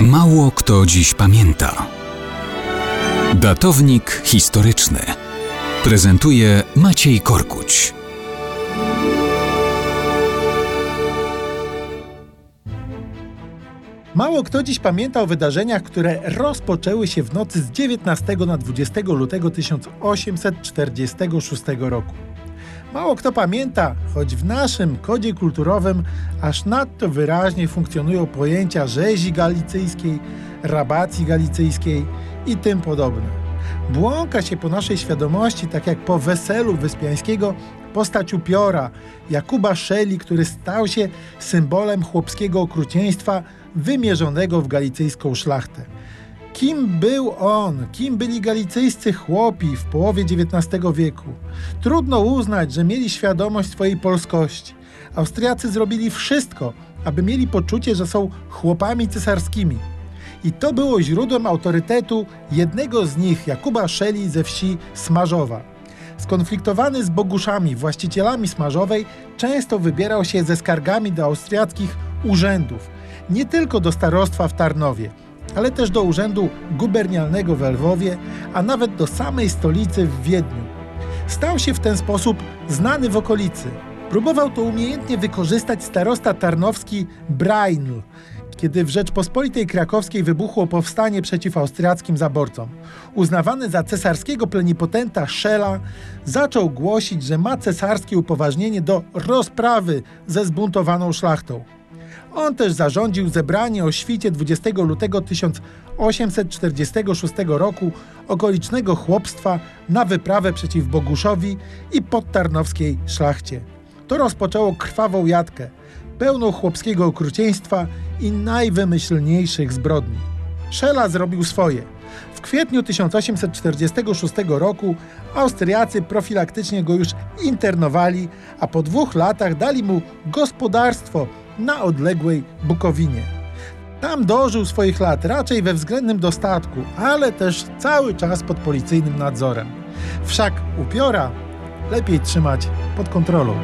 Mało kto dziś pamięta. Datownik historyczny prezentuje Maciej Korkuć. Mało kto dziś pamięta o wydarzeniach, które rozpoczęły się w nocy z 19 na 20 lutego 1846 roku. Mało kto pamięta, choć w naszym kodzie kulturowym aż nadto wyraźnie funkcjonują pojęcia rzezi galicyjskiej, rabacji galicyjskiej i tym podobne. Błąka się po naszej świadomości, tak jak po weselu Wyspiańskiego, postać upiora Jakuba Szeli, który stał się symbolem chłopskiego okrucieństwa wymierzonego w galicyjską szlachtę. Kim był on? Kim byli galicyjscy chłopi w połowie XIX wieku? Trudno uznać, że mieli świadomość swojej polskości. Austriacy zrobili wszystko, aby mieli poczucie, że są chłopami cesarskimi. I to było źródłem autorytetu jednego z nich, Jakuba Szeli ze wsi Smarzowa. Skonfliktowany z Boguszami, właścicielami Smarzowej, często wybierał się ze skargami do austriackich urzędów, nie tylko do starostwa w Tarnowie, ale też do urzędu gubernialnego w Lwowie, a nawet do samej stolicy w Wiedniu. Stał się w ten sposób znany w okolicy. Próbował to umiejętnie wykorzystać starosta tarnowski Brainl, kiedy w Rzeczpospolitej Krakowskiej wybuchło powstanie przeciw austriackim zaborcom. Uznawany za cesarskiego plenipotenta Szela zaczął głosić, że ma cesarskie upoważnienie do rozprawy ze zbuntowaną szlachtą. On też zarządził zebranie o świcie 20 lutego 1846 roku okolicznego chłopstwa na wyprawę przeciw Boguszowi i podtarnowskiej szlachcie. To rozpoczęło krwawą jatkę, pełną chłopskiego okrucieństwa i najwymyślniejszych zbrodni. Szela zrobił swoje. W kwietniu 1846 roku Austriacy profilaktycznie go już internowali, a po dwóch latach dali mu gospodarstwo na odległej Bukowinie. Tam dożył swoich lat raczej we względnym dostatku, ale też cały czas pod policyjnym nadzorem. Wszak upiora lepiej trzymać pod kontrolą.